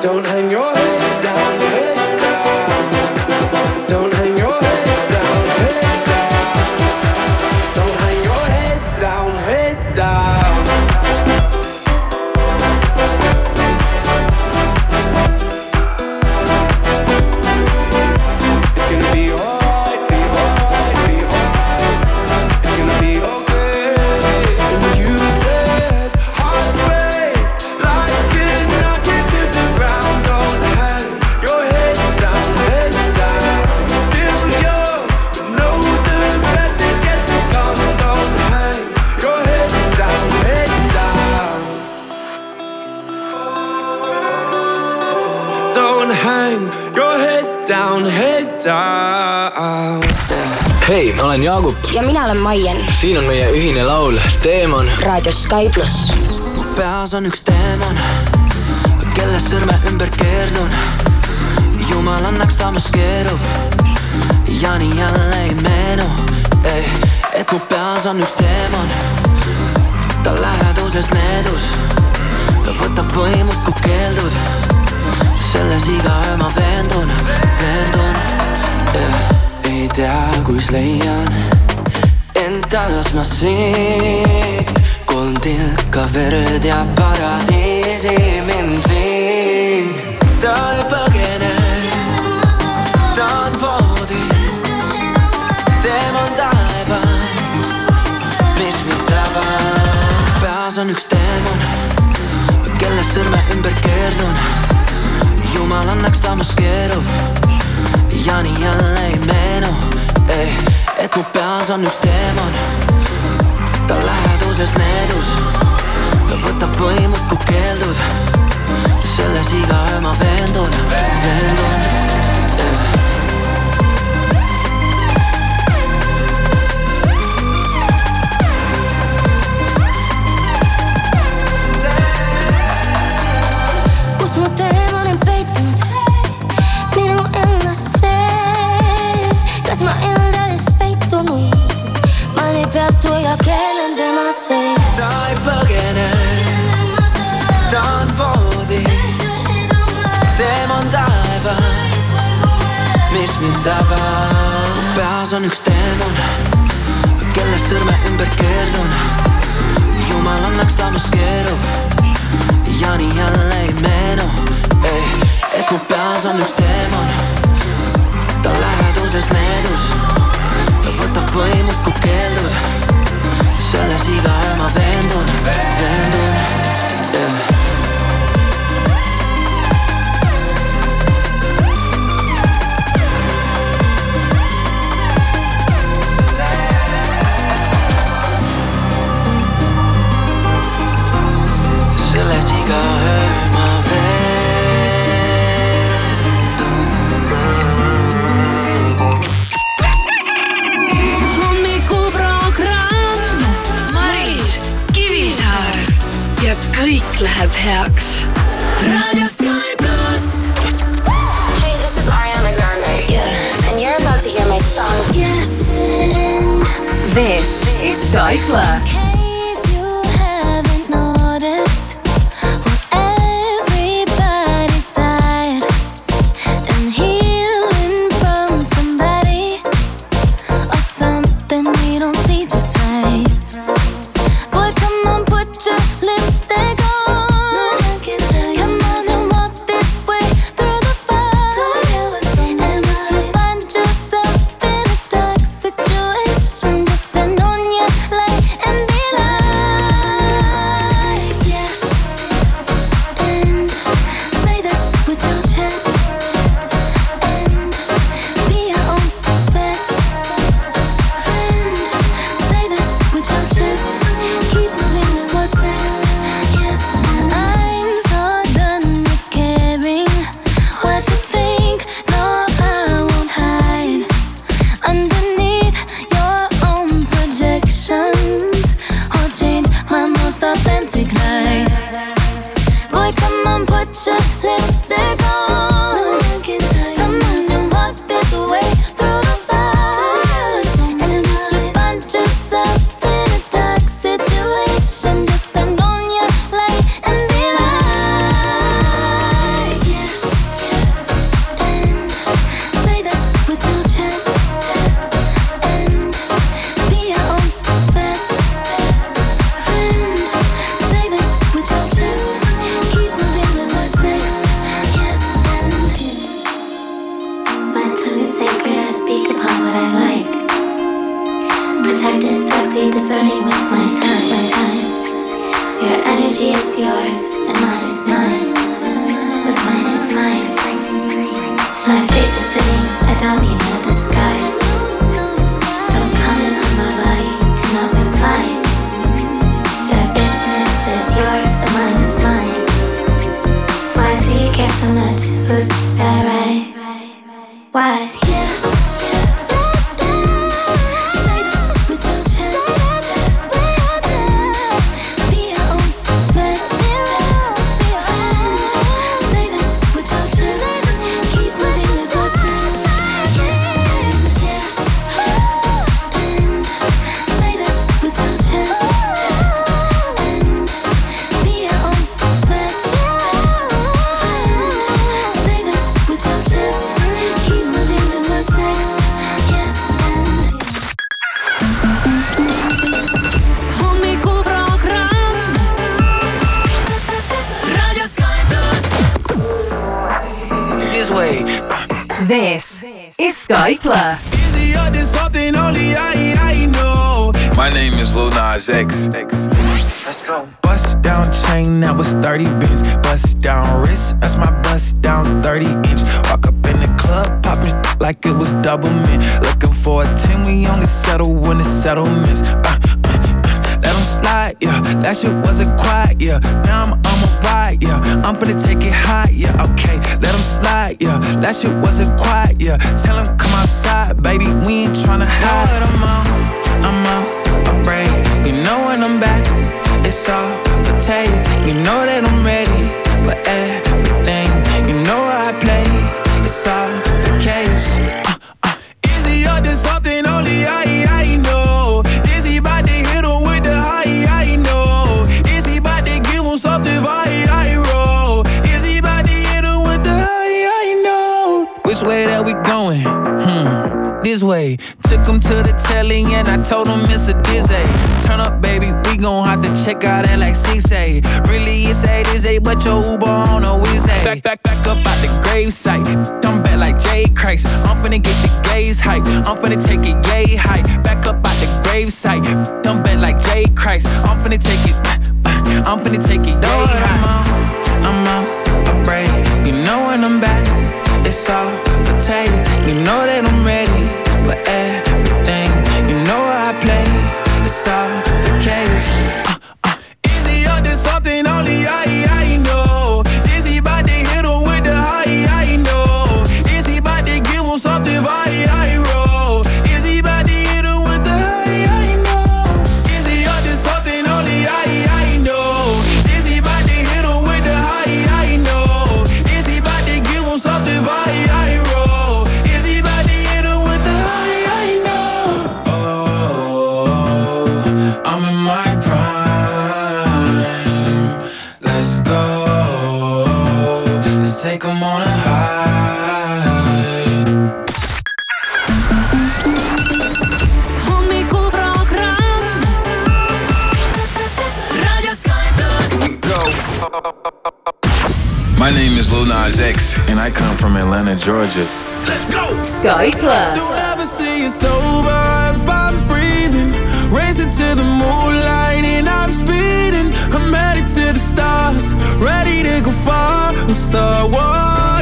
Don't hang your head. Olen Jaagup. ja mina olen Maien. siin on meie ühine laul Teemon. raadios Sky pluss. mu peas on üks teemon, kelle sõrme ümber keerdun. jumal annaks, samas keerub ja nii jälle ei meenu, et mu peas on üks teemon. ta läheduses needus, ta võtab võimust, kui keeldud. selles iga öö ma veendun, veendun yeah ei tea, kus leian end taas ma siit. kolm tilka verd ja paradiisi mind viid. ta ei põgene, ta on voodis, teemal taevast, mis mind tabab. peas on üks teemon, kelle sõrme ümber keerdun. jumal annaks, samas keerub ja nii jälle ei meenu, ei, et mu peas on üks teemon. ta läheduses needus, ta võtab võimust, kui keeldud. selles iga öö ma veendun, veendun peatu ja kellen tema sees. ta ei põgene, ta on voodis, tema on taevas, mis mind tabab. mu peas on üks teemon, kelle sõrme ümber keerdun. jumal annaks, samas keerub ja nii jälle ei meenu, ei, et mu peas on üks teemon, ta läheduses needus võtab võimust, kui keeldud selles iga öö ma veendun, veendun yeah. selles iga öö ma kõik läheb Sky pluss. Hey, this is Ariana Grande. Yeah. And you're about to hear my song. Yes. This is Sky Plus. biz way. Took him to the telly and I told him it's a dizzy. Turn up, baby, we gon' have to check out at like 6 a. Really, it's 8 is 8, but your Uber on a Wednesday. Back, back, back up out the gravesite. Dumb back like Jay Christ. I'm finna get the gaze hype. I'm finna take it yay hype. Back up out the gravesite. Dumb back like Jay Christ. I'm finna take it. Uh, I'm finna take it yay hype. I'm out, I'm out, I break. You know when I'm back, it's all for take. You know that I'm ready over everything. You know I play, it's all the case. Lil Nas X, and I come from Atlanta, Georgia. Let's go! Sky Plus. Do ever see if I'm breathing? Racing to the moonlight and I'm speeding. I'm headed to the stars, ready to go far. I'm Star Wars.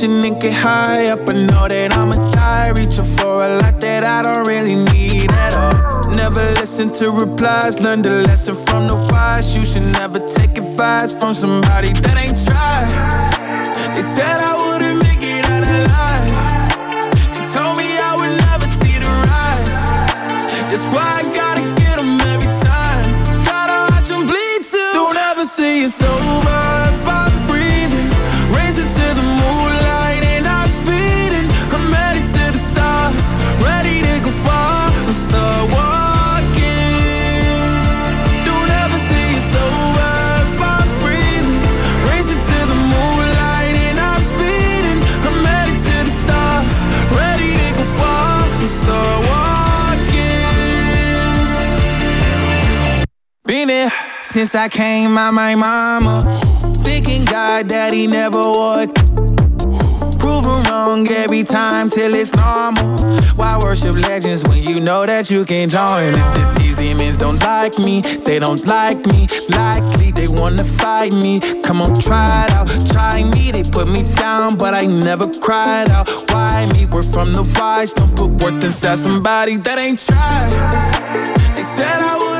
ocean and get high up. I know that I'ma die, reaching for a lot that I don't really need at all. Never listen to replies, learn the lesson from the wise. You should never take advice from somebody that ain't tried. They said I Since I came out my mama, thinking God daddy never would. Proven wrong every time till it's normal. Why worship legends when you know that you can join? Them? These demons don't like me, they don't like me. Likely they wanna fight me. Come on, try it out, try me. They put me down, but I never cried out. Why me? We're from the wise. Don't put worth inside somebody that ain't tried. They said I would.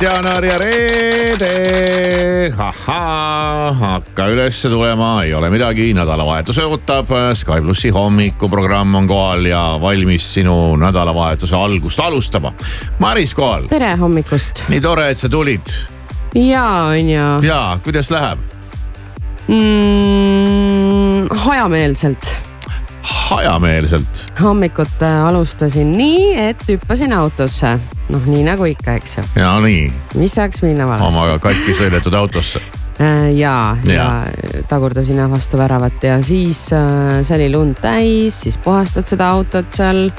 Üheksateist jaanuar ja reede. hakka ülesse tulema, ei ole midagi, nädalavahetus ootab. Sky plussi hommikuprogramm on kohal ja valmis sinu nädalavahetuse algust alustama. Maris kohal, tere hommikust nii tore, et sa tulid ja on ju ja kuidas läheb? mm, hajameelselt hajameelselt, hommikut äh, alustasin nii, et hüppasin autosse, noh, nii nagu ikka, eks ju, ja nii mis saaks minna valesti. oma katki sõidetud autosse. ja, ja Ja. tagurdasin jah vastu väravat ja siis äh, see oli lund täis, siis puhastad seda autot seal.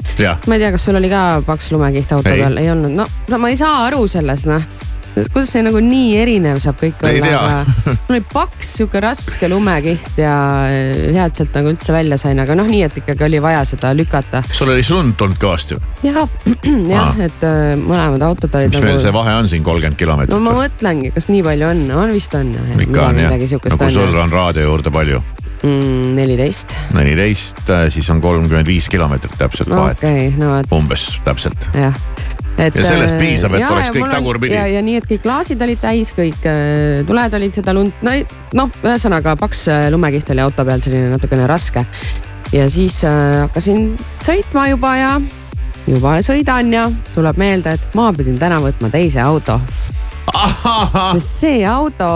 ma ei tea, kas sul oli ka paks lumekiht auto Ei. peal, ei olnud, no, no ma ei saa aru sellest noh kuidas see nagu nii erinev saab kõik Ei olla, aga mul oli paks sihuke raske lumekiht ja äh, hea, et sealt nagu üldse välja sain, aga noh, nii et ikkagi oli vaja seda lükata. sul oli lund tulnud kõvasti või? jah, jah, et äh, mõlemad autod olid mis meil see nagu. vahe on siin kolmkümmend kilomeetrit no ma mõtlengi, kas nii palju on, on vist on jah. ikka on jah, on sul on raadio juurde palju, neliteist, neliteist, siis on kolmkümmend viis kilomeetrit täpselt no vahet, okay,, no vot umbes täpselt. jah. et. Ja sellest piisab, et oleks kõik tagurpidi. ja, ja nii, et kõik klaasid olid täis, kõik äh, tuled olid seda lund, no noh, ühesõnaga paks äh, lumekiht oli auto peal selline natukene raske. ja siis äh, hakkasin sõitma juba ja juba sõidan ja tuleb meelde, et ma pidin täna võtma teise auto, sest see auto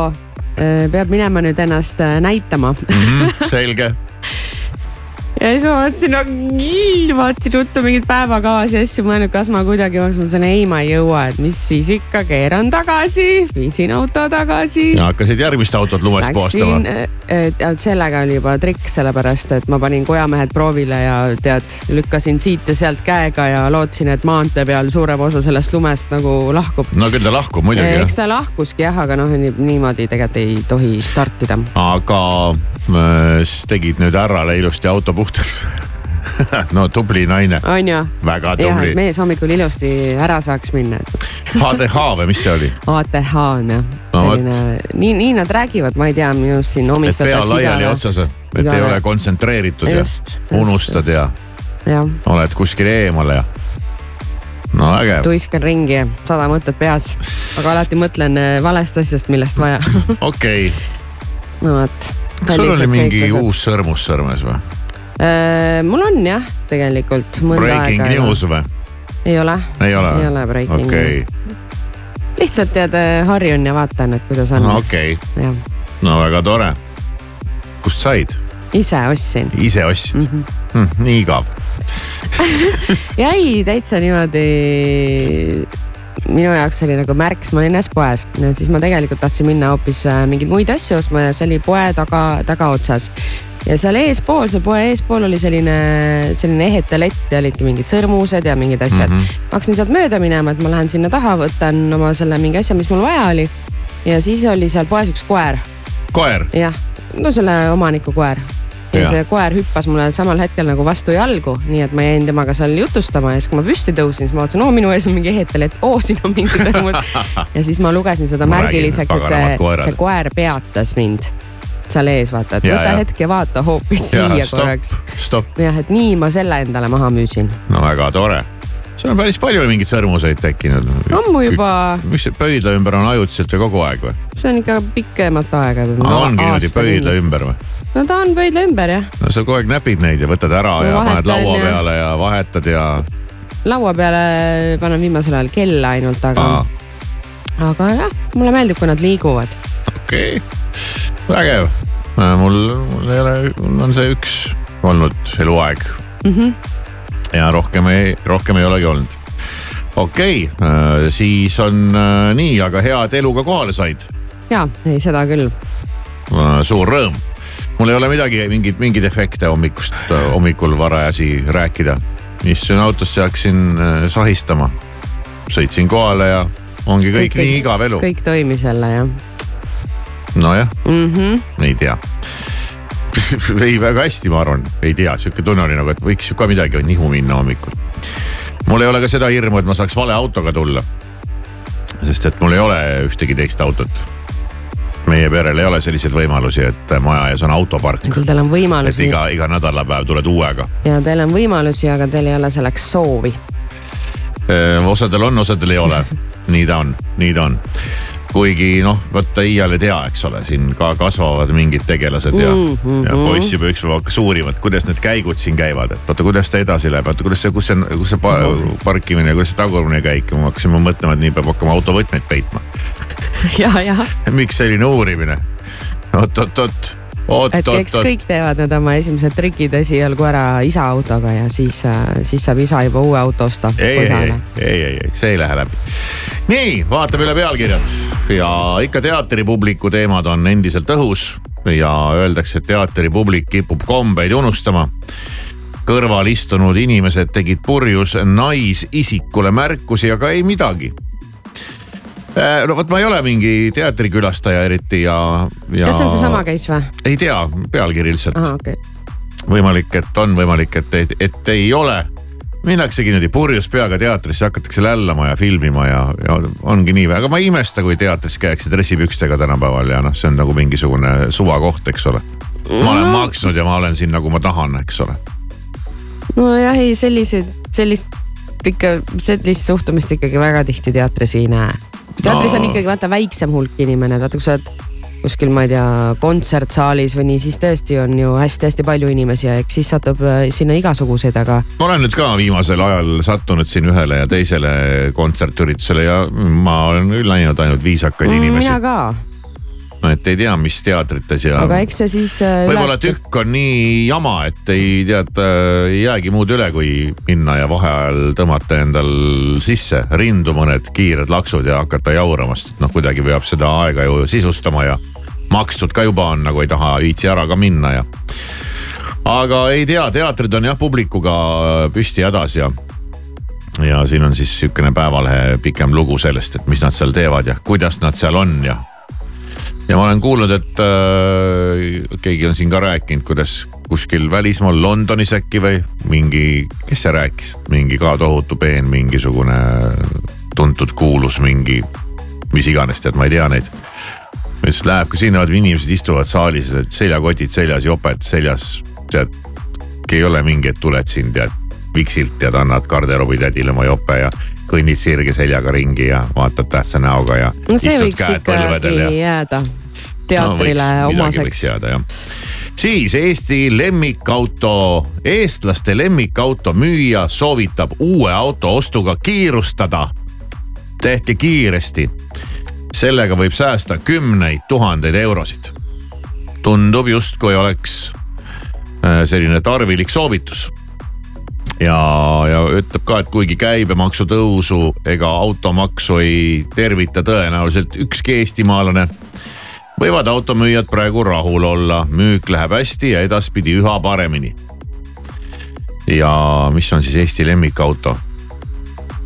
äh, peab minema nüüd ennast äh, näitama selge, ja siis ma mõtlesin no,, vaatasin ruttu mingeid päevakavasi ja asju, mõelnud, kas ma kuidagi jõuaks, ma mõtlesin ei, ma ei jõua, et mis siis ikka, keeran tagasi, viisin auto tagasi. ja hakkasid järgmist autot lumest puhastama Läksin,. sellega oli juba trikk, sellepärast et ma panin kojamehed proovile ja tead, lükkasin siit ja sealt käega ja lootsin, et maantee peal suurem osa sellest lumest nagu lahkub. no küll ta lahkub muidugi jah eks, ta lahkuski jah, aga noh, niimoodi tegelikult ei tohi startida. aga äh, tegid nüüd härrale ilusti auto puhtaks. no tubli naine, on ju? väga tubli. mees hommikul ilusti ära saaks minna, HDH või mis see oli? ATH on jah, No selline, nii, nii nad räägivad, ma ei tea, minu arust siin et pea omistatakse laiali otsas, et ei igale- ole kontsentreeritud ja Just, just. unustad ja jah, oled kuskil eemal ja. no vägev, tuiskan ringi, sada mõtet peas, aga alati mõtlen äh, valest asjast, millest vaja. okei no vot. kas sul oli mingi uus sõrmus sõrmes või? Mul on jah, tegelikult mõnda Breaking aega. news või? ei ole, ei ole? ei ole breaking okei news., lihtsalt tead, harjun ja vaatan, et kuidas on. okei, jah, no väga tore. kust said? ise ostsin. ise ostsid mm? -hmm. Hm, nii igav. jäi täitsa niimoodi minu jaoks oli nagu märks, ma olin ühes poes, siis ma tegelikult tahtsin minna hoopis äh, mingeid muid asju ostma ja see oli poe taga, tagaotsas. Ja seal eespool, see poe eespool oli selline, selline ehete lett ja olidki mingid sõrmused ja mingid asjad mm. -hmm. ma hakkasin sealt mööda minema, et ma lähen sinna taha, võtan oma selle mingi asja, mis mul vaja oli. ja siis oli seal poes üks koer, koer, jah, no selle omaniku koer. ja Jah. see koer hüppas mulle samal hetkel nagu vastu jalgu, nii et ma jäin temaga seal jutustama ja siis, kui ma püsti tõusin, siis ma vaatasin, oo minu ees on mingi ehetel, et oo siin on mingi sõrmus. ja siis ma lugesin seda Ma märgiliseks, et see, see koer peatas mind seal ees, vaata, et Ja, võta ja. hetk ja vaata hoopis ja siia stopp korraks., jah, et nii ma selle endale maha müüsin. no väga tore. seal on päris palju mingeid sõrmuseid tekkinud. ammu juba, mis see pöidla ümber on ajutiselt või kogu aeg või? see on ikka pikemat aega. ongi niimoodi pöidla. ümber või? no ta on pöidla ümber jah, no sa kogu aeg näpid neid ja võtad ära Ma ja paned laua ja- peale ja vahetad ja. laua peale panen viimasel ajal kella ainult, aga aga jah, mulle meeldib, kui nad liiguvad. okei, vägev. mul, mul ei ole, mul on see üks olnud eluaeg mm. -hmm. ja rohkem ei, rohkem ei olegi olnud. okei okay,, siis on äh, nii, aga hea, et eluga kohale said. ja, ei seda küll. suur rõõm. mul ei ole midagi, mingeid, mingeid efekte hommikust, hommikul varajasi rääkida. istusin autosse, hakkasin äh, sahistama. sõitsin kohale ja ongi kõik, kõik nii igav elu. kõik toimis jälle jah nojah mm. -hmm. ei tea. ei, väga hästi, ma arvan, ei tea, sihuke tunne oli nagu, et võiks ju ka midagi nihu minna hommikul. mul ei ole ka seda hirmu, et ma saaks vale autoga tulla. sest et mul ei ole ühtegi teist autot. meie perel ei ole selliseid võimalusi, et maja ees on autopark. küll teil on võimalusi iga, iga nädalapäev tuled uuega. ja teil on võimalusi, aga teil ei ole selleks soovi. osadel on, osadel ei ole. nii ta on, nii ta on kuigi noh, vaata iial ei tea, eks ole, siin ka kasvavad mingid tegelased ja mm, -hmm. ja poiss juba ükspäev hakkas uurima, et kuidas need käigud siin käivad, et vaata, kuidas ta edasi läheb, vaata kuidas see, kus see, kus see pa parkimine, kuidas see tagurpidi käik ja ma hakkasin mõtlema, et nii peab hakkama autovõtmeid peitma. ja, ja, miks selline uurimine oot, oot, oot, oot, et eks kõik teevad need oma esimesed trikid esialgu ära isa autoga ja siis, siis saab isa juba uue auto osta ei, ei, ei, ei, ei, see ei lähe läbi. nii, vaatame üle pealkirjad ja ikka teatripubliku teemad on endiselt õhus ja öeldakse, et teatripublik kipub kombeid unustama kõrval istunud inimesed tegid purjus naisisikule märkusi, aga ei midagi. No vot, ma ei ole mingi teatrikülastaja eriti ja, ja. kas see on seesama case või? ei tea, pealkiri lihtsalt okay.. võimalik, et on, võimalik, et, et ei ole. minnaksegi niimoodi purjus peaga teatrisse, hakatakse lällama ja filmima ja, ja ongi nii, aga ma ei imesta, kui teatris käiakse dressipükstega tänapäeval ja noh, see on nagu mingisugune suvakoht, eks ole. ma olen maksnud ja ma olen siin nagu ma tahan, eks ole. nojah, ei selliseid, sellist ikka, sellist suhtumist ikkagi väga tihti teatris ei näe. Teatris No. on ikkagi vaata väiksem hulk inimene, vaata kui sa oled kuskil, ma ei tea, kontsertsaalis või nii, siis tõesti on ju hästi-hästi palju inimesi ja eks siis satub äh, sinna igasuguseid, aga ma olen nüüd ka viimasel ajal sattunud siin ühele ja teisele kontsertüritusele ja ma olen küll näinud ainult viisakaid mm, mina inimesi. ka, et ei tea, mis teatrites ja. aga eks see siis äh, võib-olla tükk on nii jama, et ei tead, ei jäägi muud üle, kui minna ja vaheajal tõmmata endal sisse rindu mõned kiired laksud ja hakata jaurama, sest noh, kuidagi peab seda aega ju sisustama ja makstud ka juba on, nagu ei taha viitsi ära ka minna ja. aga ei tea, teatrid on jah publikuga püsti hädas ja ja siin on siis sihukene Päevalehe pikem lugu sellest, et mis nad seal teevad ja kuidas nad seal on ja ja ma olen kuulnud, et äh, keegi on siin ka rääkinud, kuidas kuskil välismaal Londonis äkki või mingi, kes see rääkis, mingi ka tohutu peen, mingisugune tuntud kuulus mingi, mis iganes, tead, ma ei tea neid. ütles, et läheb ka sinna, inimesed istuvad saalis, seljakotid seljas, joped seljas, tead. ei ole mingi, et tuled siin tead viksilt tead, annad garderoobi tädile oma jope ja kõnnid sirge seljaga ringi ja vaatad tähtsa näoga ja no see võiks ikkagi ja jääda teatrile no, võiks omaseks. jääda jah. siis Eesti lemmikauto, eestlaste lemmikauto müüja soovitab uue auto ostuga kiirustada. tehke kiiresti, sellega võib säästa kümneid tuhandeid eurosid. tundub justkui oleks äh, selline tarvilik soovitus ja, ja ütleb ka, et kuigi käibemaksu tõusu ega automaksu ei tervita tõenäoliselt ükski eestimaalane, võivad automüüjad praegu rahul olla, müük läheb hästi ja edaspidi üha paremini. ja mis on siis Eesti lemmikauto?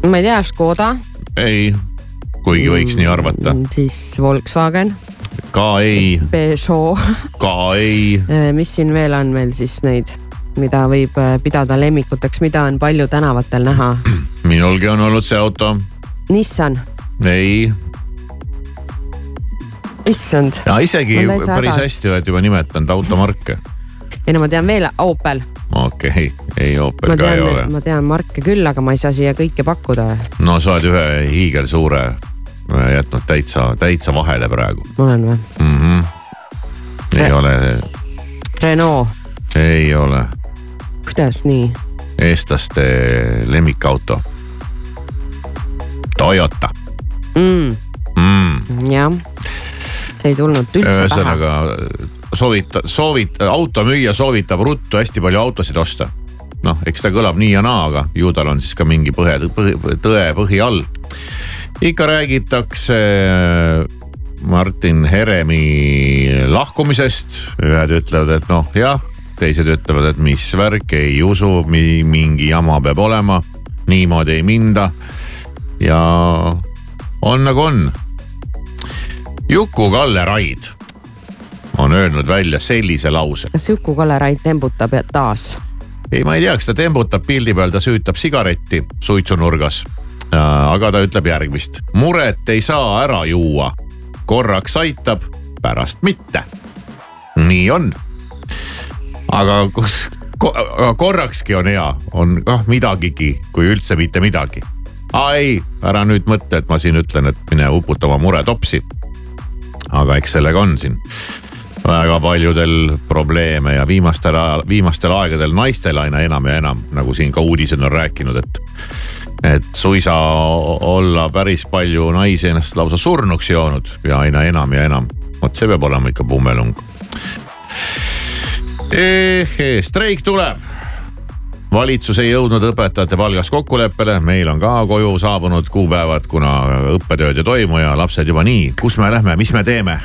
ma ei tea, Škoda, ei, kuigi võiks nii arvata. siis Volkswagen, ka ei, Peugeot, ka ei, mis siin veel on meil siis neid, mida võib äh, pidada lemmikuteks, mida on palju tänavatel näha. minulgi on olnud see auto, Nissan, ei, issand, isegi päris hädas. hästi oled juba nimetanud automarke. ei no ma tean veel Opel, okei okay., ei Opel ma ka ei ole tean,. ma tean marke küll, aga ma ei saa siia kõike pakkuda. no sa oled ühe hiigelsuure äh, jätnud täitsa, täitsa vahele praegu olen või? mm. -hmm. ei Re- ole, Renault, ei ole kuidas nii? eestlaste lemmikauto. Toyota mm,. mm.. jah, see ei tulnud üldse pähe. ühesõnaga soovita, soovit-, automüüja soovitab ruttu hästi palju autosid osta. noh, eks ta kõlab nii ja naa, aga ju tal on siis ka mingi põhe, põhi, tõe põhi all. ikka räägitakse Martin Heremi lahkumisest, ühed ütlevad, et noh jah, teised ütlevad, et mis värk, ei usu, mingi jama peab olema, niimoodi ei minda. ja on nagu on. Juku-Kalle Raid on öelnud välja sellise lause. kas Juku-Kalle Raid tembutab taas? ei, ma ei tea, kas ta tembutab pildi peal, ta süütab sigaretti suitsunurgas. aga ta ütleb järgmist, muret ei saa ära juua, korraks aitab, pärast mitte. nii on. Aga kus ko,, korrakski on hea, on kah midagigi, kui üldse mitte midagi. aa ei, ära nüüd mõtle, et ma siin ütlen, et mine uputa oma mure topsi. aga eks sellega on siin väga paljudel probleeme ja viimastel ajal, viimastel aegadel naistel aina enam ja enam, nagu siin ka uudised on rääkinud, et. et suisa olla päris palju naisi ennast lausa surnuks joonud ja aina enam ja enam. vot see peab olema ikka pummelung. Streik tuleb valitsus ei jõudnud õpetajate palgas kokkuleppele, meil on ka koju saabunud kuupäevad, kuna õppetööd ei toimu ja lapsed juba nii, kus me lähme, mis me teeme?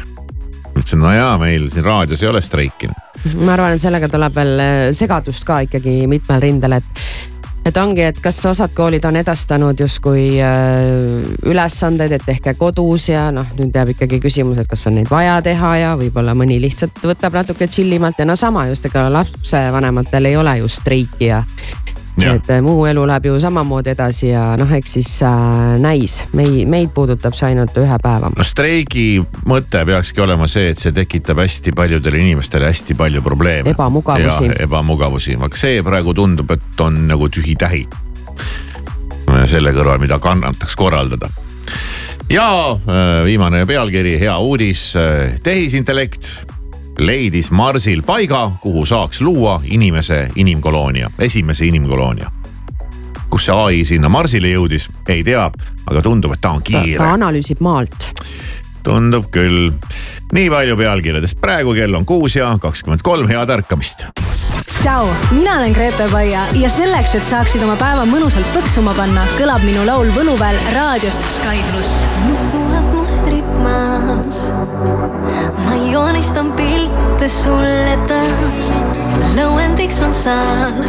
ütlesin, no jaa, meil siin raadios ei ole streiki. ma arvan, et sellega tuleb veel segadust ka ikkagi mitmel rindel, et et ongi, et kas osad koolid on edastanud justkui äh, ülesandeid, et tehke kodus ja noh, nüüd jääb ikkagi küsimus, et kas on neid vaja teha ja võib-olla mõni lihtsalt võtab natuke chill imalt ja no sama just, ega lapsevanematel ei ole ju streiki ja. Et äh, muu elu läheb ju samamoodi edasi ja noh, eks siis äh, näis, meid, meid puudutab see ainult ühe päeva. no streigi mõte peakski olema see, et see tekitab hästi paljudele inimestele hästi palju probleeme. Ebamugavusi. ebamugavusi, aga see praegu tundub, et on nagu tühi-tähi. selle kõrval, mida kannataks korraldada. ja äh, viimane pealkiri, hea uudis, tehisintellekt leidis Marsil paiga, kuhu saaks luua inimese inimkoloonia, esimese inimkoloonia. kus see ai sinna Marsile jõudis, ei tea, aga tundub, et ta on kiire ta. analüüsib maalt. tundub küll. nii palju pealkirjadest, praegu kell on kuus ja kakskümmend kolm, head ärkamist. tšau, mina olen Grete Paia ja selleks, et saaksid oma päeva mõnusalt põksuma panna, kõlab minu laul Võluväel raadios Sky pluss. mustuvad mustrid maas. Joonistan pilte sulle taas. lõuendiks on saal,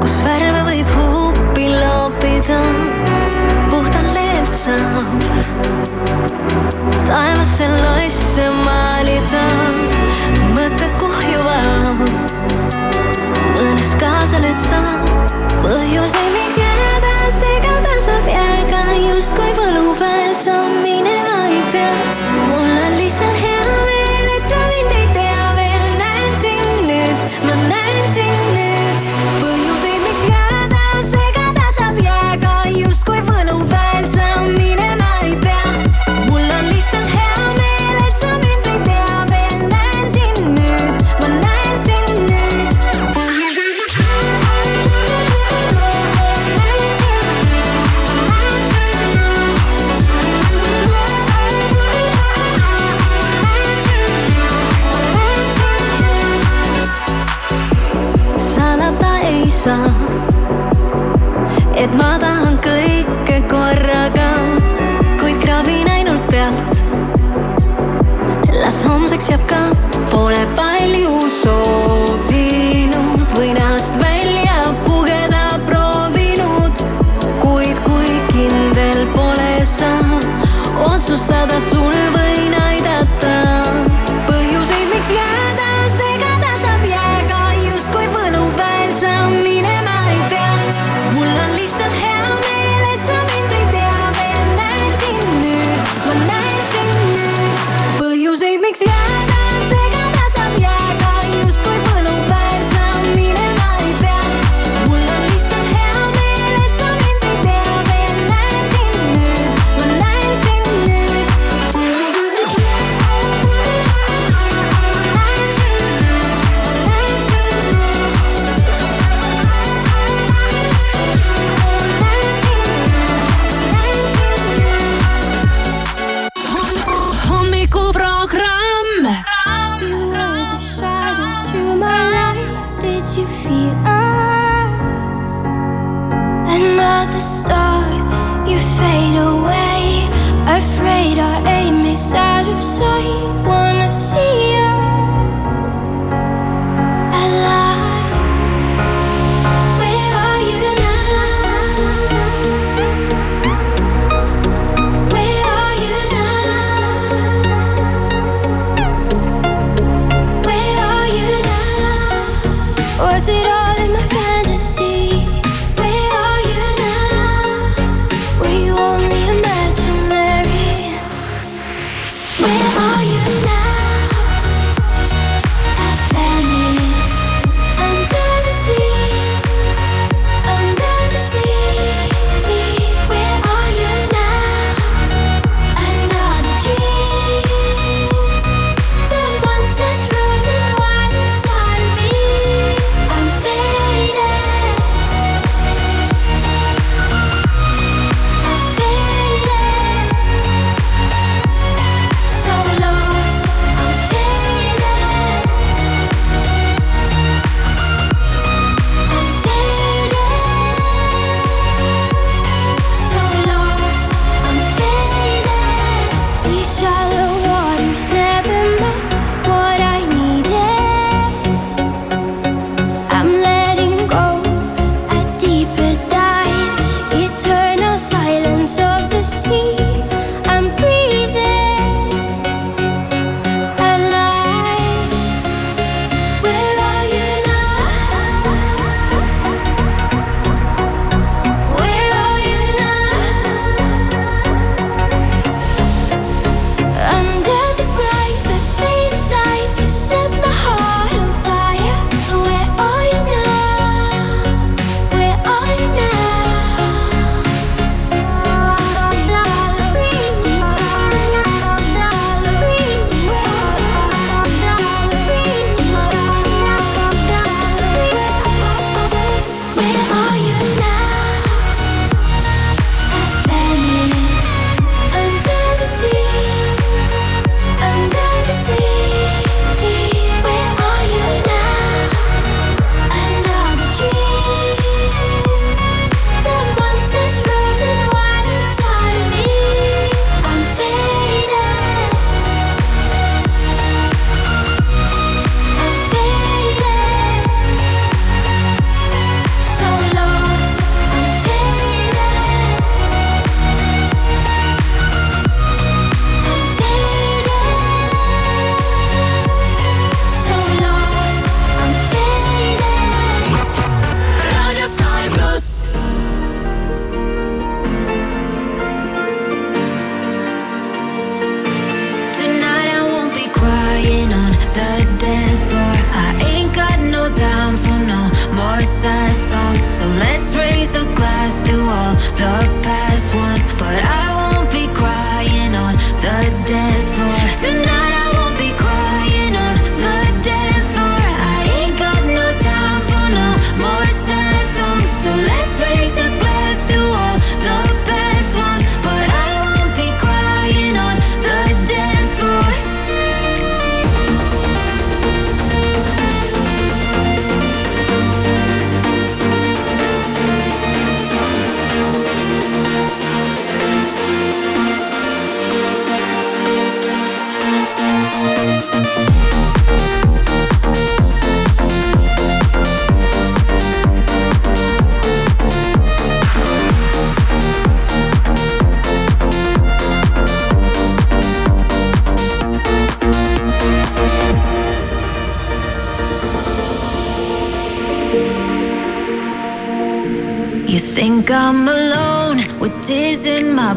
kus värve võib huupi loopida. puhtalt leelt saab taevasse loisse maalida.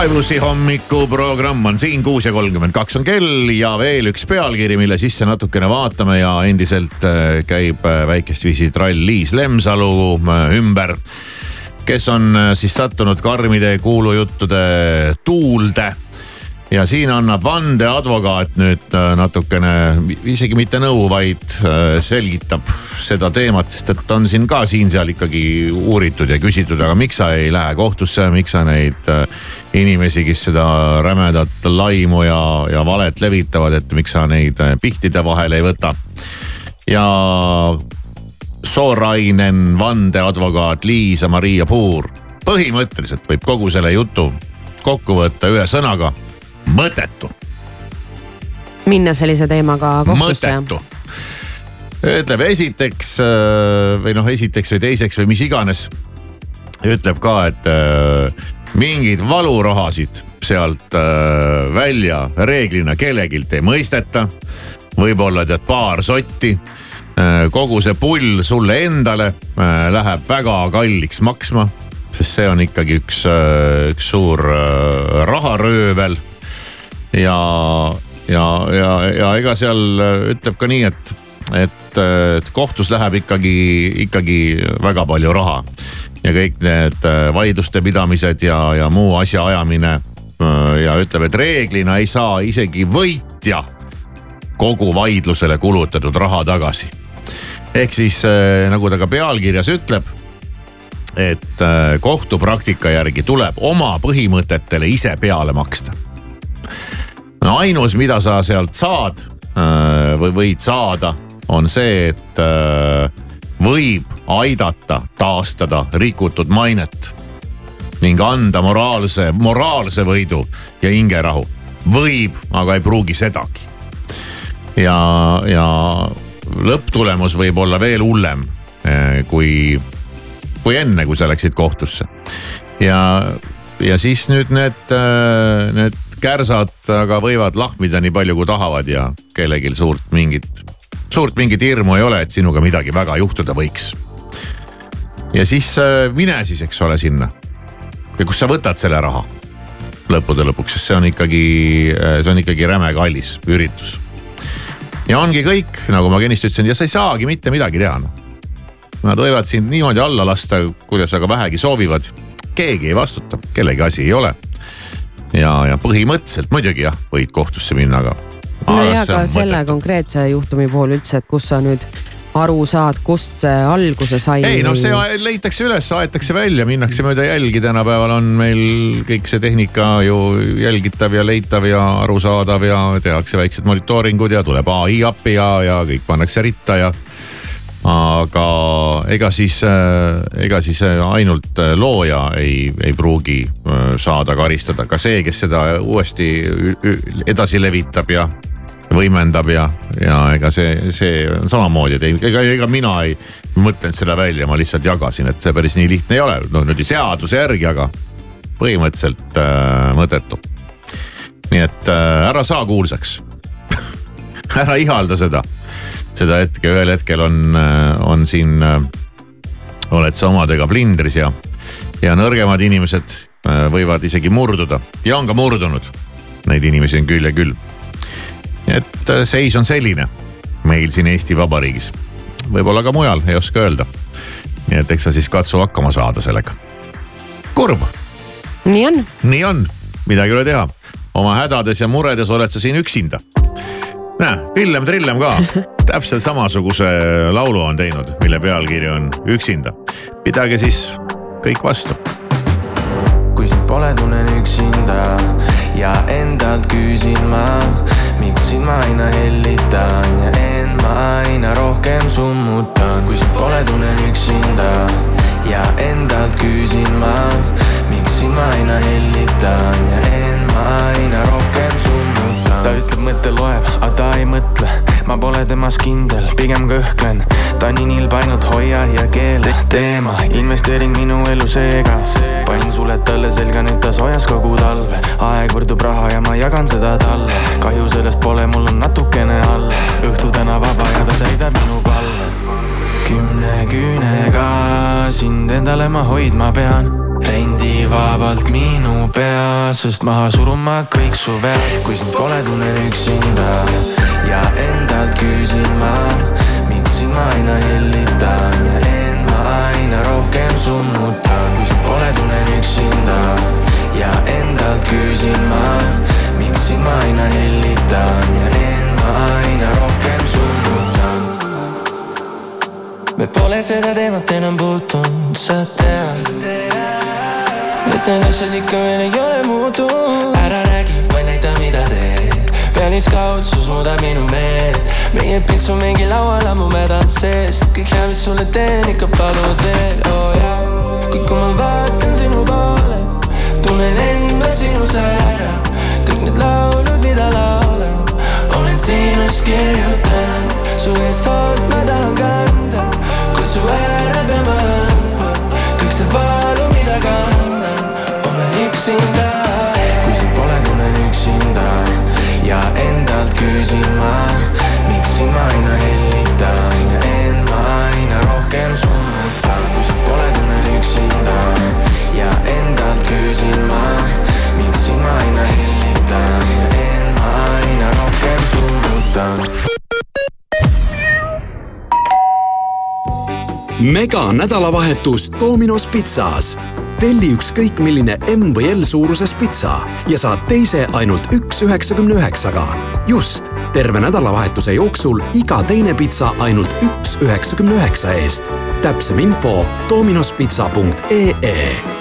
Sky plussi hommikuprogramm on siin, kuus ja kolmkümmend kaks on kell ja veel üks pealkiri, mille sisse natukene vaatame ja endiselt äh, käib äh, väikest viisi trall Liis Lemsalu äh, ümber. kes on siis sattunud karmide kuulujuttude tuulde ja siin annab vandeadvokaat nüüd äh, natukene, isegi mitte nõu, vaid äh, selgitab seda teemat, sest et on siin ka siin-seal ikkagi uuritud ja küsitud, aga miks sa ei lähe kohtusse, miks sa neid äh, inimesi, kes seda rämedat laimu ja, ja valet levitavad, et miks sa neid pihtide vahele ei võta. ja Soorainen vandeadvokaat Liisa-Maria Puur põhimõtteliselt võib kogu selle jutu kokku võtta ühe sõnaga mõttetu. minna sellise teemaga kohtusse. mõttetu. ütleb esiteks äh, või noh, esiteks või teiseks või mis iganes. ütleb ka, et äh, mingeid valurahasid sealt äh, välja reeglina kellegilt ei mõisteta. võib-olla tead paar sotti kogu see pull sulle endale läheb väga kalliks maksma, sest see on ikkagi üks, üks suur raharöövel ja, ja, ja, ja ega seal ütleb ka nii, et, et, et kohtus läheb ikkagi, ikkagi väga palju raha. ja kõik need vaidluste pidamised ja, ja muu asjaajamine ja ütleb, et reeglina ei saa isegi võitja kogu vaidlusele kulutatud raha tagasi. ehk siis nagu ta ka pealkirjas ütleb et kohtupraktika järgi tuleb oma põhimõtetele ise peale maksta no ainus, mida sa sealt saad või võid saada, on see, et võib aidata taastada rikutud mainet ning anda moraalse, moraalse võidu ja hingerahu. võib, aga ei pruugi sedagi. ja, ja lõpptulemus võib olla veel hullem kui, kui enne, kui sa läksid kohtusse. ja, ja siis nüüd need, need kärsad aga võivad lahmida nii palju, kui tahavad ja kellelgi suurt mingit, suurt mingit hirmu ei ole, et sinuga midagi väga juhtuda võiks. ja siis mine siis, eks ole, sinna. ja kust sa võtad selle raha lõppude lõpuks, sest see on ikkagi, see on ikkagi räme kallis üritus. ja ongi kõik, nagu ma ennist ütlesin ja sa ei saagi mitte midagi teha noh. Nad võivad sind niimoodi alla lasta, kuidas aga vähegi soovivad. keegi ei vastuta, kellegi asi ei ole ja, ja põhimõtteliselt muidugi jah, võid kohtusse minna, aga. no ja ka selle konkreetse juhtumi puhul üldse, et kus sa nüüd aru saad, kust see alguse sai? ei no see leitakse üles, aetakse välja, minnakse mööda jälgi, tänapäeval on meil kõik see tehnika ju jälgitav ja leitav ja arusaadav ja tehakse väiksed monitooringud ja tuleb ai appi ja, ja kõik pannakse ritta ja aga ega siis, ega siis ainult looja ei, ei pruugi saada karistada, ka see, kes seda uuesti edasi levitab ja, võimendab ja, ja ega see, see on samamoodi, et ei, ega, ega mina ei mõtelnud seda välja, ma lihtsalt jagasin, et see päris nii lihtne ei ole, no niimoodi seaduse järgi, aga põhimõtteliselt äh, mõttetu. nii et äh, ära saa kuulsaks. Ära ihalda seda, seda hetke, ühel hetkel on, on siin äh,, oled sa omadega plindris ja, ja nõrgemad inimesed äh, võivad isegi murduda ja on ka murdunud. Neid inimesi on küll ja küll et äh, seis on selline meil siin Eesti Vabariigis. võib-olla ka mujal, ei oska öelda. nii et eks sa siis katsu hakkama saada sellega. kurb. nii on. nii on, midagi ei ole teha. oma hädades ja muredes oled sa siin üksinda. Näe, Villem Trillem ka täpselt samasuguse laulu on teinud, mille pealkiri on Üksinda. pidage siis kõik vastu. kui sind pole, tunnen üksinda ja endalt küsin ma miks sind ma aina hellitan ja end ma aina rohkem summutan, kui sind pole, tunnen üksinda ja endalt küsin ma, miks sind ma aina hellitan ja end ma aina rohkem summutan. Ta ütleb, mõte loeb, aga ta ei mõtle, ma pole temas kindel, pigem kõhklen. ta nii nilb, ainult hoia ja keela teema, investeering minu elu seega. panin suled talle selga, nüüd ta soojas kogu talve, aeg võrdub raha ja ma jagan seda talle. kahju sellest pole, mul on natukene alles, õhtu täna vaba ja ta täidab minu palve kümne küünega sind endale ma hoidma pean rendi vabalt minu peas, sest maha surun ma kõik su vead, kui sind pole, tunnen üksinda ja endalt küsin ma, miks sind ma aina hellitan ja end ma aina rohkem summutan, kui sind pole, tunnen üksinda ja endalt küsin ma, miks sind ma aina hellitan ja end ma aina rohkem summutan. Me pole seda teemat enam puutunud, sa tead. Et need asjad ikka veel ei ole muutunud. Ära räägi, vaid näita, mida teed. Pealiskaudsus muudab minu meelt. Meie pilts on mingi laual ammu mädanud seest. Kõik hea, mis sulle teen, ikka palud veel, oo oh, jaa. Kuid kui ma vaatan sinu poole tunnen end ma sinus ära. Kõik need laulud, mida laulan olen sinust kirjutanud. Su eest hoolt ma tahan kanda su ära pean kõik see valu, mida kannan olen üksinda. Kui sind pole, tunnen üksinda ja endalt küsin ma miks sind ma aina hellitan ja end ma aina rohkem summutan kui sind pole, tunnen üksinda ja endalt küsin ma miks sind ma aina hellitan ja end ma aina rohkem summutan mega nädalavahetus Dominos pitsas. telli ükskõik milline M või L suuruses pitsa ja saad teise ainult üks üheksakümne üheksaga. just, terve nädalavahetuse jooksul iga teine pitsa ainult üks üheksakümne üheksa eest. täpsem info dominospitsa.ee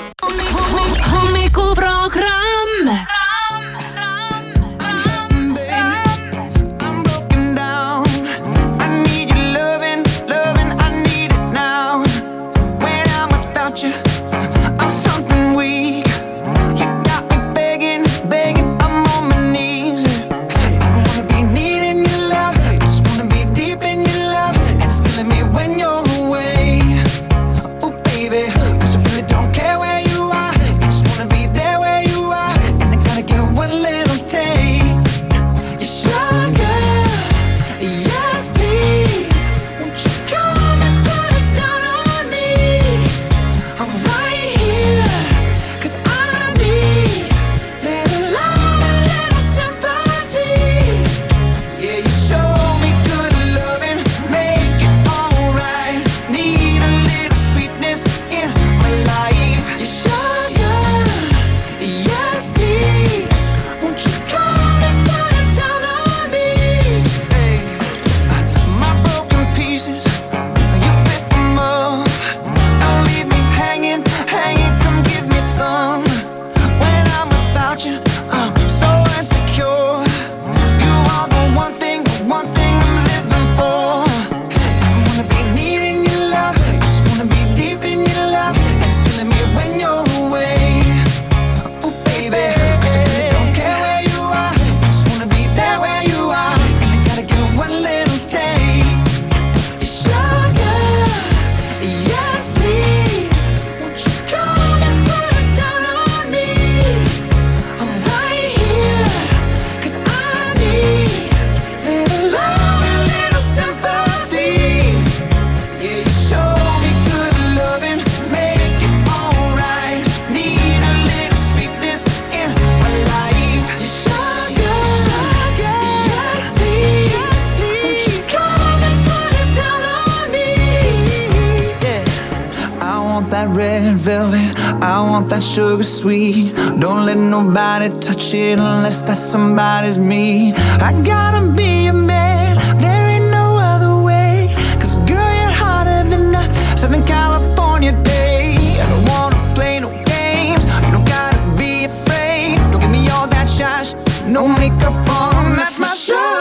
nobody touch it unless that somebody's me. I gotta be a man. There ain't no other way. Cause girl, you're hotter than a Southern California day. I don't wanna play no games. You don't gotta be afraid. Don't give me all that shy sh- No makeup on. That's my sugar.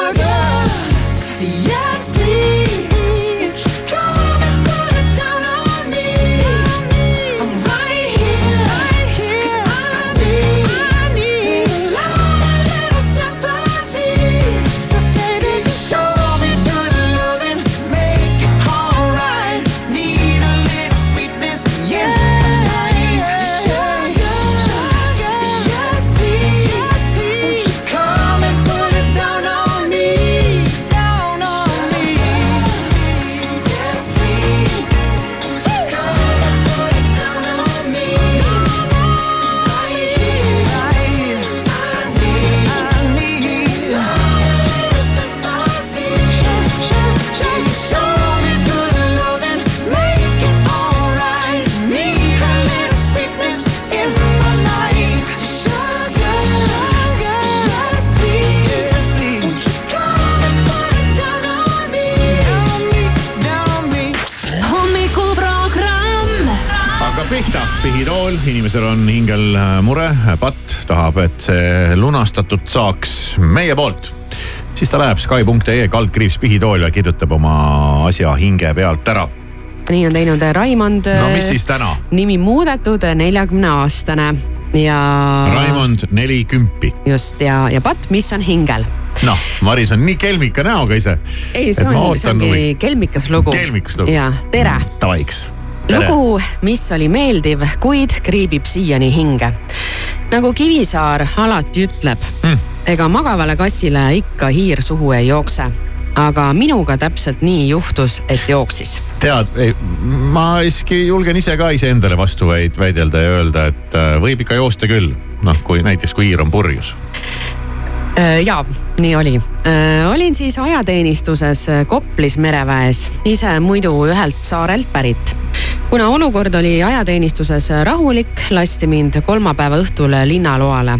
Inimesel on hingel äh, mure, patt tahab, et see lunastatud saaks meie poolt. siis ta läheb Skype.ee kaldkriips pihitool ja kirjutab oma asja hinge pealt ära. nii on teinud Raimond. no mis siis täna? nimi muudetud, neljakümne aastane ja. Raimond neli kümpi. just ja, ja patt, mis on hingel. noh, Maris on nii kelmika näoga ise. ei, see on, see ongi kelmikas lugu. kelmikas lugu. ja tere. Davaiks. lugu, mis oli meeldiv, kuid kriibib siiani hinge. nagu Kivisaar alati ütleb mm., ega magavale kassile ikka hiir suhu ei jookse. aga minuga täpselt nii juhtus, et jooksis. tead, ma siiski julgen ise ka iseendale vastu väid- väidelda ja öelda, et äh, võib ikka joosta küll. noh, kui näiteks, kui hiir on purjus. Äh, ja nii oli. olin siis ajateenistuses äh, Koplis mereväes, ise muidu ühelt saarelt pärit. Kuna olukord oli ajateenistuses rahulik, lasti mind kolmapäeva õhtul linnaloale.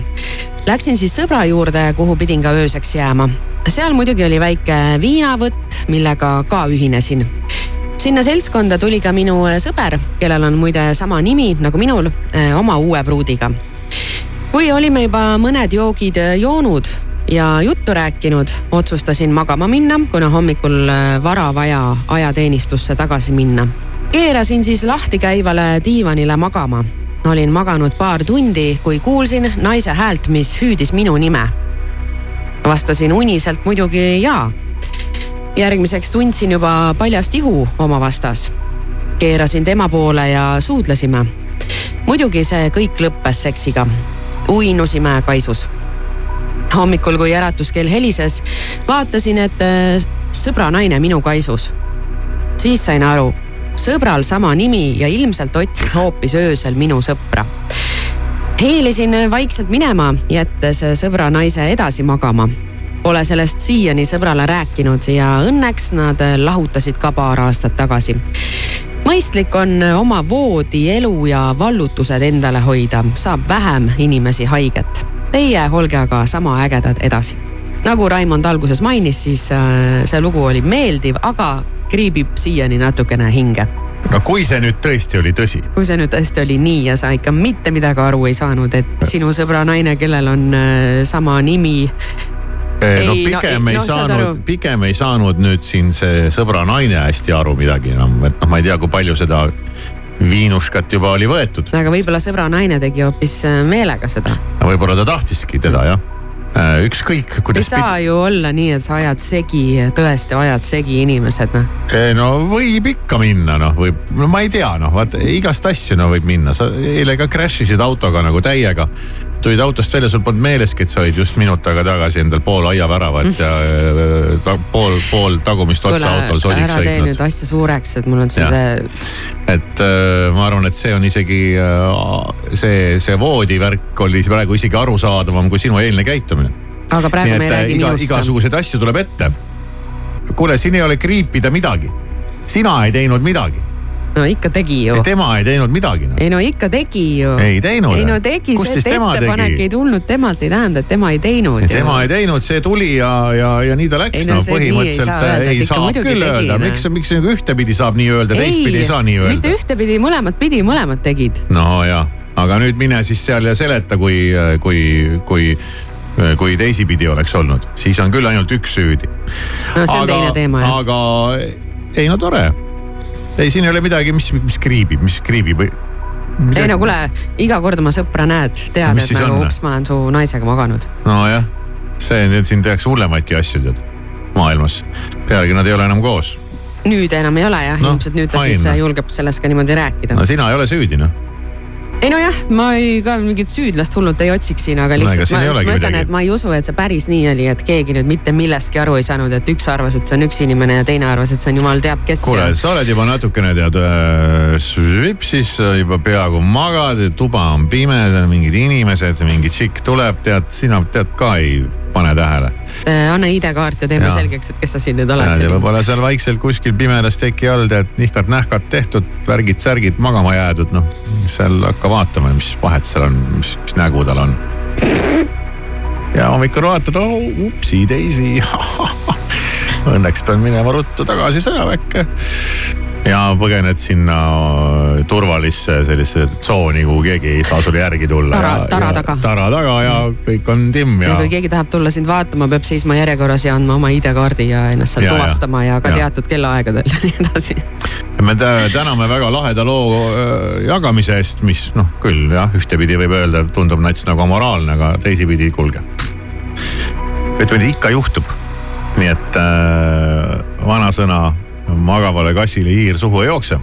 Läksin siis sõbra juurde, kuhu pidin ka ööseks jääma. seal muidugi oli väike viinavõtt, millega ka ühinesin sinna seltskonda tuli ka minu sõber, kellel on muide sama nimi nagu minul, oma uue pruudiga kui olime juba mõned joogid joonud ja juttu rääkinud, otsustasin magama minna, kuna hommikul vara vaja ajateenistusse tagasi minna. Keerasin siis lahti käivale diivanile magama. olin maganud paar tundi, kui kuulsin naise häält, mis hüüdis minu nime. vastasin uniselt muidugi jaa. järgmiseks tundsin juba paljast ihu oma vastas. keerasin tema poole ja suudlesime. muidugi see kõik lõppes seksiga uinusime kaisus. hommikul, kui äratuskell helises, vaatasin, et äh, sõbra naine minu kaisus. siis sain aru, sõbral sama nimi ja ilmselt otsis hoopis öösel minu sõpra. hiilisin vaikselt minema, jättes sõbra naise edasi magama. Pole sellest siiani sõbrale rääkinud ja õnneks nad lahutasid ka paar aastat tagasi mõistlik on oma voodi elu ja vallutused endale hoida, saab vähem inimesi haiget. Teie olge aga sama ägedad edasi. nagu Raimond alguses mainis, siis äh, see lugu oli meeldiv, aga kriibib siiani natukene hinge. no kui see nüüd tõesti oli tõsi, kui see nüüd tõesti oli nii ja sa ikka mitte midagi aru ei saanud, et sinu sõbra naine, kellel on äh, sama nimi, no Ei, no pigem ei- ei no saanud, pigem ei saanud nüüd siin see sõbra naine hästi aru midagi enam, et noh, ma ei tea, kui palju seda viinuškat juba oli võetud. aga võib-olla sõbra naine tegi hoopis äh, meelega seda. võib-olla ta tahtiski teda jah. ükskõik, ei kuidas. saa ju olla nii, et sa ajad segi, tõesti ajad segi inimesed, noh. no võib ikka minna, noh, võib, no ma ei tea, noh, vaata igast asju no võib minna, sa eile ka crash isid autoga nagu täiega. Tulid autost välja, sul polnud meeleski, et sa olid just minut aega tagasi endal pool aiaväravat ja äh, ta, pool, pool tagumist otsa autol sodiks ära tee sõitnud nüüd. asja suureks, et mul on selle, et äh, ma arvan, et see on isegi äh, see, see voodivärk oli praegu isegi arusaadavam kui sinu eilne käitumine. aga praegu nii me ei et räägi iga, minust. igasuguseid asju tuleb ette. kuule, siin ei ole kriipida midagi. sina ei teinud midagi. No ikka tegi ju. tema ei teinud midagi no.. ei no ikka tegi ju. ei teinud. ei no tegi, see, et ettepanek tegi? ei tulnud temalt, ei tähenda, et tema ei teinud. tema ei teinud, see tuli ja, ja, ja nii ta läks. no, no põhimõtteliselt ei saa, öelda, ei saa küll tegi, öelda, miks, miks nagu ühtepidi saab nii öelda, teistpidi ei saa nii öelda. mitte ühtepidi, mõlemat pidi, mõlemad tegid. no jah, aga nüüd mine siis seal ja seleta, kui, kui, kui kui teisipidi oleks olnud, siis on küll ainult üks süüdi. no see on aga, teine teema jah. aga ei no tore. Ei, siin ei ole midagi, mis, mis kriibib, mis kriibib või Midagi... ei no kuule, iga kord oma sõpra näed, tead, et nagu ups, ma olen su naisega maganud. nojah, see siin tehakse hullemaidki asju tead maailmas. pealegi nad ei ole enam koos. nüüd enam ei ole jah no,, ilmselt nüüd ta fine. siis julgeb sellest ka niimoodi rääkida. no sina ei ole süüdi noh ei nojah, ma ei ka mingit süüdlast hullult ei otsiks siin, aga lihtsalt no, ma, ma ütlen, et ma ei usu, et see päris nii oli, et keegi nüüd mitte millestki aru ei saanud, et üks arvas, et see on üks inimene ja teine arvas, et see on jumal teab kes. kuule, sa oled juba natukene tead äh,, siis juba peaaegu magad, tuba on pime, mingid inimesed, mingi tšikk tuleb, tead, sina tead ka ei pane tähele. Äh, anna ID-kaart ja teeme ja. selgeks, et kes sa siin nüüd oled. võib-olla seal vaikselt kuskil pimedas teki all tead nihkad-nähkad tehtud, värgid-särgid magama jäädud, noh. seal hakka vaatama, mis vahet seal on, mis, mis nägu tal on. ja hommikul vaatad, oh upsi-daisy Õnneks pean minema ruttu tagasi sõjaväkke ja põgened sinna turvalisse sellisesse tsooni, kuhu keegi ei saa sulle järgi tulla. tara, tara taga. tara taga ja kõik on timm ja. ja kui keegi tahab tulla sind vaatama, peab seisma järjekorras ja andma oma ID-kaardi ja ennast seal ja, tuvastama ja, ja ka ja. teatud kellaaegadel ja nii edasi. me täname väga laheda loo jagamise eest, mis noh, küll jah, ühtepidi võib öelda, tundub nats nagu amoraalne, aga teisipidi, kuulge. ütleme, ikka juhtub. nii et äh, vanasõna magavale kassile hiir suhu ei jookse.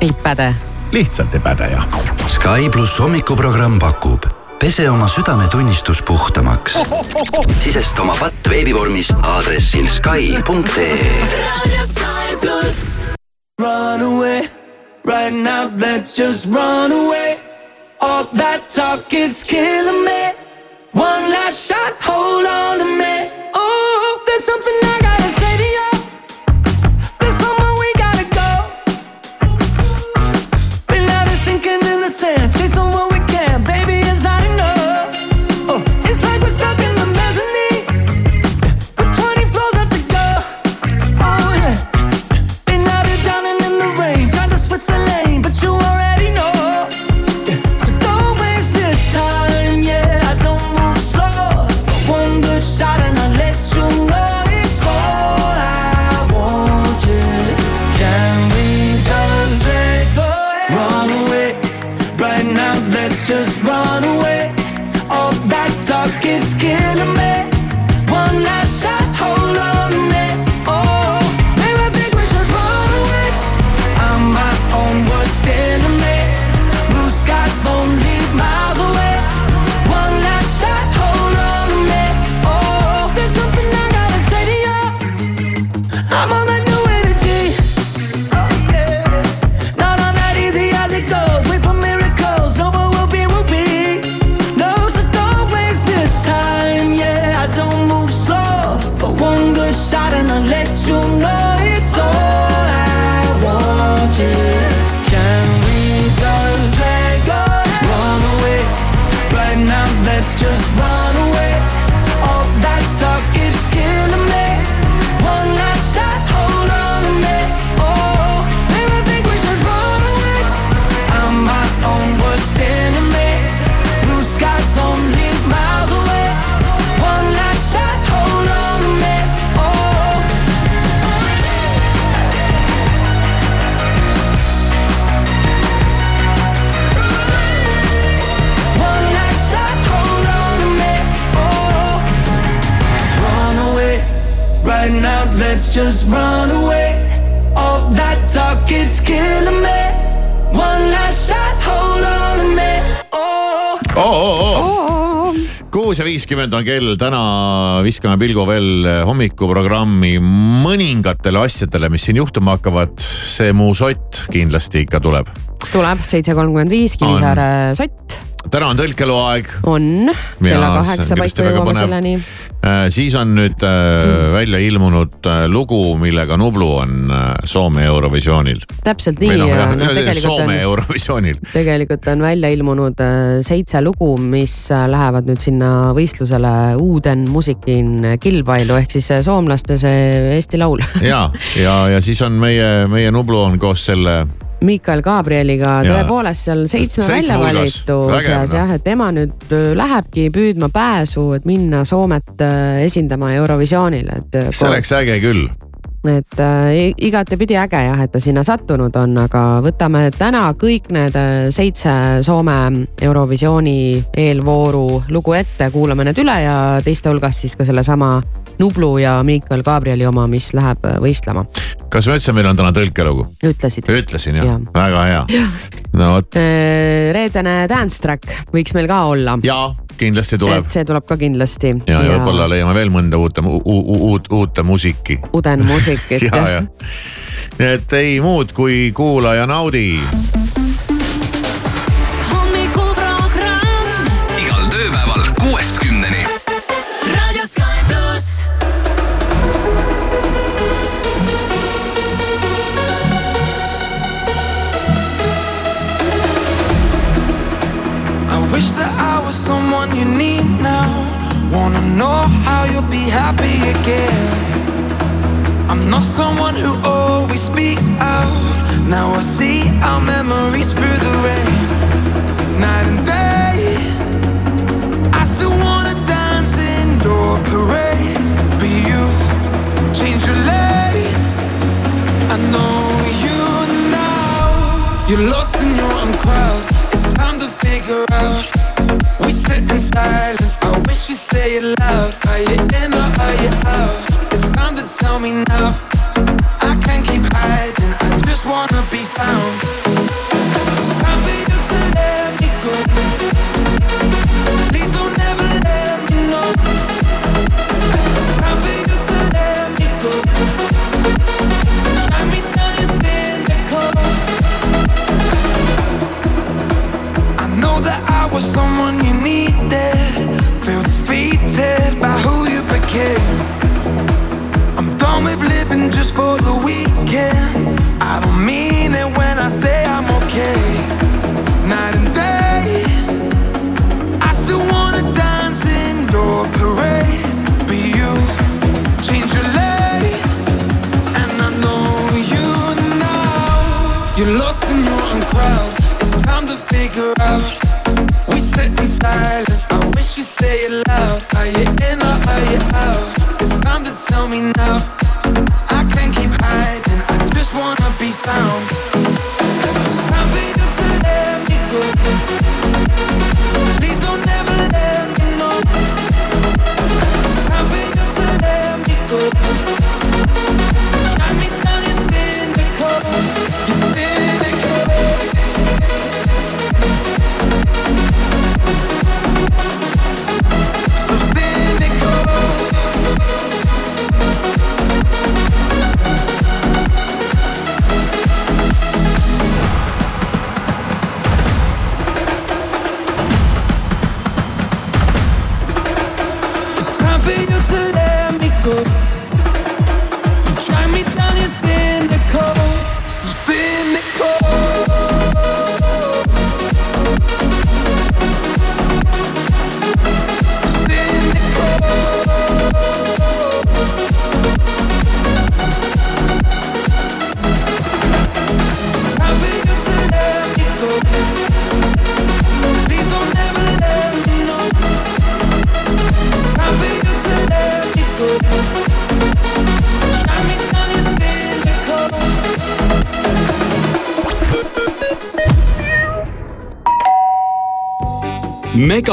ei päde. lihtsalt ei päde jah. Sky pluss hommikuprogramm pakub pese oma südametunnistus puhtamaks. sisesta oma patt veebivormis aadressil Sky.ee. Run away, right now let's just run away. All that talk is killing me. One last shot, hold on to me. Oh, there's something kuus ja viiskümmend on kell, täna viskame pilgu veel hommikuprogrammi mõningatele asjadele, mis siin juhtuma hakkavad. see mu sott kindlasti ikka tuleb. tuleb seitse kolmkümmend viis, Kivisaare sott täna on tõlkeloo aeg. on, kella kaheksa paiku jõuame selleni. siis on nüüd äh, välja ilmunud äh, lugu, millega Nublu on äh, Soome Eurovisioonil. täpselt nii ja jah, noh, tegelikult Soome on, Eurovisioonil. tegelikult on välja ilmunud äh, seitse lugu, mis äh, lähevad nüüd sinna võistlusele Uuden Musikin kilpailu ehk siis äh, soomlaste see Eesti Laul. ja, ja, ja siis on meie, meie Nublu on koos selle Mikael Gabrieliga tõepoolest seal seitsme Seitsme välja hulgas. valitu Vägev, seas noh. jah, et tema nüüd äh, lähebki püüdma pääsu, et minna Soomet äh, esindama Eurovisioonil, et. see oleks äge küll. Et äh, igatepidi äge jah, et ta sinna sattunud on, aga võtame täna kõik need äh, seitse Soome Eurovisiooni eelvooru lugu ette, kuulame need üle ja teiste hulgas siis ka sellesama Nublu ja Miikael Gabrieli oma, mis läheb äh, võistlema. kas ma ütlesin, meil on täna tõlkelugu? ütlesid? ütlesin jah Jaa. ja., väga hea. no vot, reedene dance track võiks meil ka olla. ja kindlasti tuleb see tuleb ka kindlasti. ja, ja võib-olla leiame veel mõnda uute, uut, uute muusiki. Uden muusikit ja, ja. nii et ei muud kui kuula ja naudi. igal tööpäeval kuuest kümneni. Raadio Sky pluss. I wish that I was someone you need now. Wanna know how you'll be happy again. Not someone who always speaks out. Now I see our memories through the rain. Night and day. I still wanna dance in your parade. But you change your lane. I know you now. You're lost in your own crowd. It's time to figure out. We sit in silence. I wish you say it loud. Are you in or are you out? Time tell me now. I can't keep hiding. I just wanna be found. It's time for you to let me go. Please don't ever let me know. It's time for you to let me go. Drag me down your cynical. I know that I was someone you needed. Feel defeated by who you became. Done with living just for the weekend. I don't mean it when I say I'm okay. Night and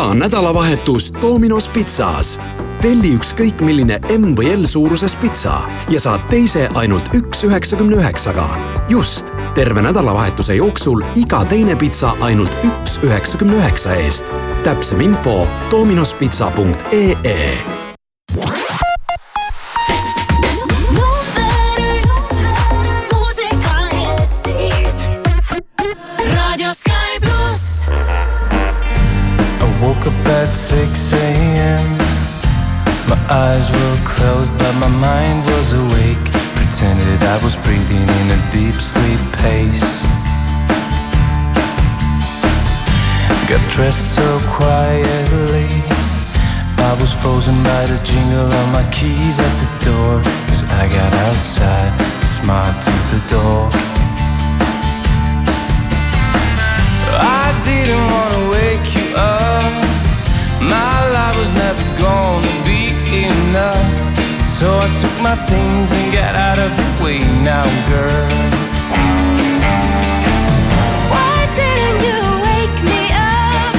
mega nädalavahetus Dominos pitsas. telli ükskõik milline M või L suuruses pitsa ja saad teise ainult üks üheksakümne üheksaga. just, terve nädalavahetuse jooksul iga teine pitsa ainult üks üheksakümne üheksa eest. täpsem info dominospitsa.ee was breathing in a deep sleep pace. Got dressed so quietly. I was frozen by the jingle of my keys at the door. As I got outside, smiled to the dog. So I took my things and got out of the way now, girl. Why didn't you wake me up?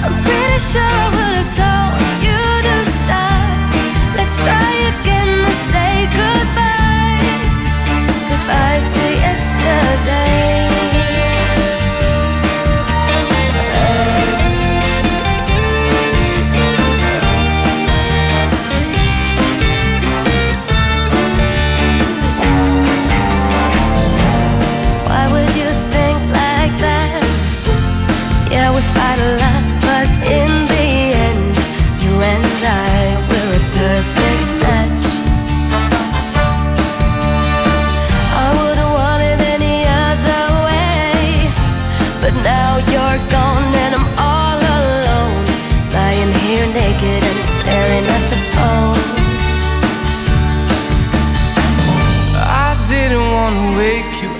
I'm pretty sure I would have told you to stop. Let's try again. Let's say goodbye. Goodbye to yesterday.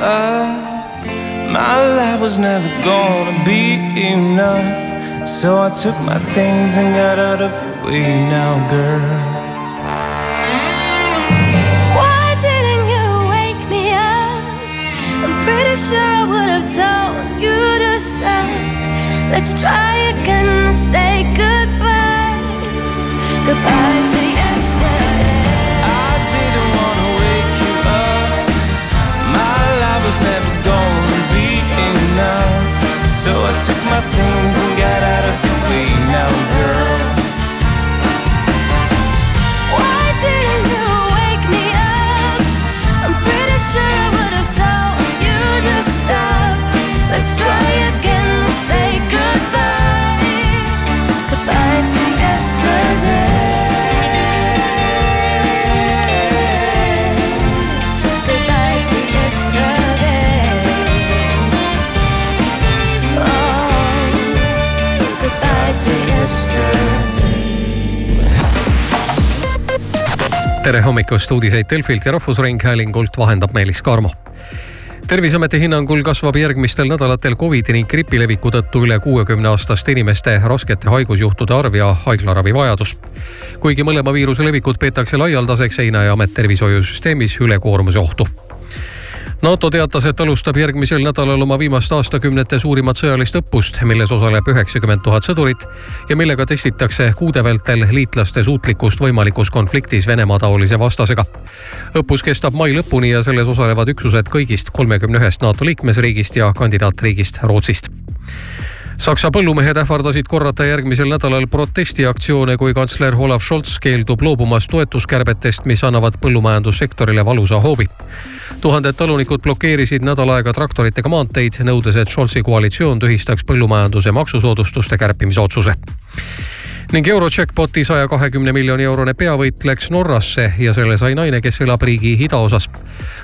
Up. My life was never gonna be enough. So I took my things and got out of your way now, girl. Why didn't you wake me up? I'm pretty sure I would have told you to stop. Let's try again and say goodbye. Goodbye to yesterday. Took my tere hommikust, uudiseid Delfilt ja Rahvusringhäälingult vahendab Meelis Karmo terviseameti hinnangul kasvab järgmistel nädalatel Covidi ning gripi leviku tõttu üle kuuekümne aastaste inimeste raskete haigusjuhtude arv ja haiglaravi vajadus. kuigi mõlema viiruse levikut peetakse laialdaseks, ei näe amet tervishoiusüsteemis ülekoormuse ohtu NATO teatas, et alustab järgmisel nädalal oma viimaste aastakümnete suurimat sõjalist õppust, milles osaleb üheksakümmend tuhat sõdurit ja millega testitakse kuude vältel liitlaste suutlikkust võimalikus konfliktis Venemaa taolise vastasega. õppus kestab mai lõpuni ja selles osalevad üksused kõigist kolmekümne ühest NATO liikmesriigist ja kandidaatriigist Rootsist Saksa põllumehed ähvardasid korrata järgmisel nädalal protestiaktsioone, kui kantsler Olav Scholz keeldub loobumas toetuskärbetest, mis annavad põllumajandussektorile valusa hoobi. tuhanded talunikud blokeerisid nädal aega traktoritega maanteid, nõudes, et Scholzi koalitsioon tühistaks põllumajanduse maksusoodustuste kärpimise otsuse ning Eurojackpoti saja kahekümne miljoni eurone peavõit läks Norrasse ja selle sai naine, kes elab riigi idaosas.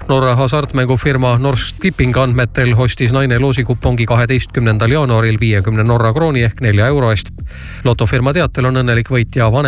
Norra hasartmängufirma Norsk Tipping andmetel ostis naine loosikupongi kaheteistkümnendal jaanuaril viiekümne Norra krooni ehk nelja euro eest. lotofirma teatel on õnnelik võitja vanem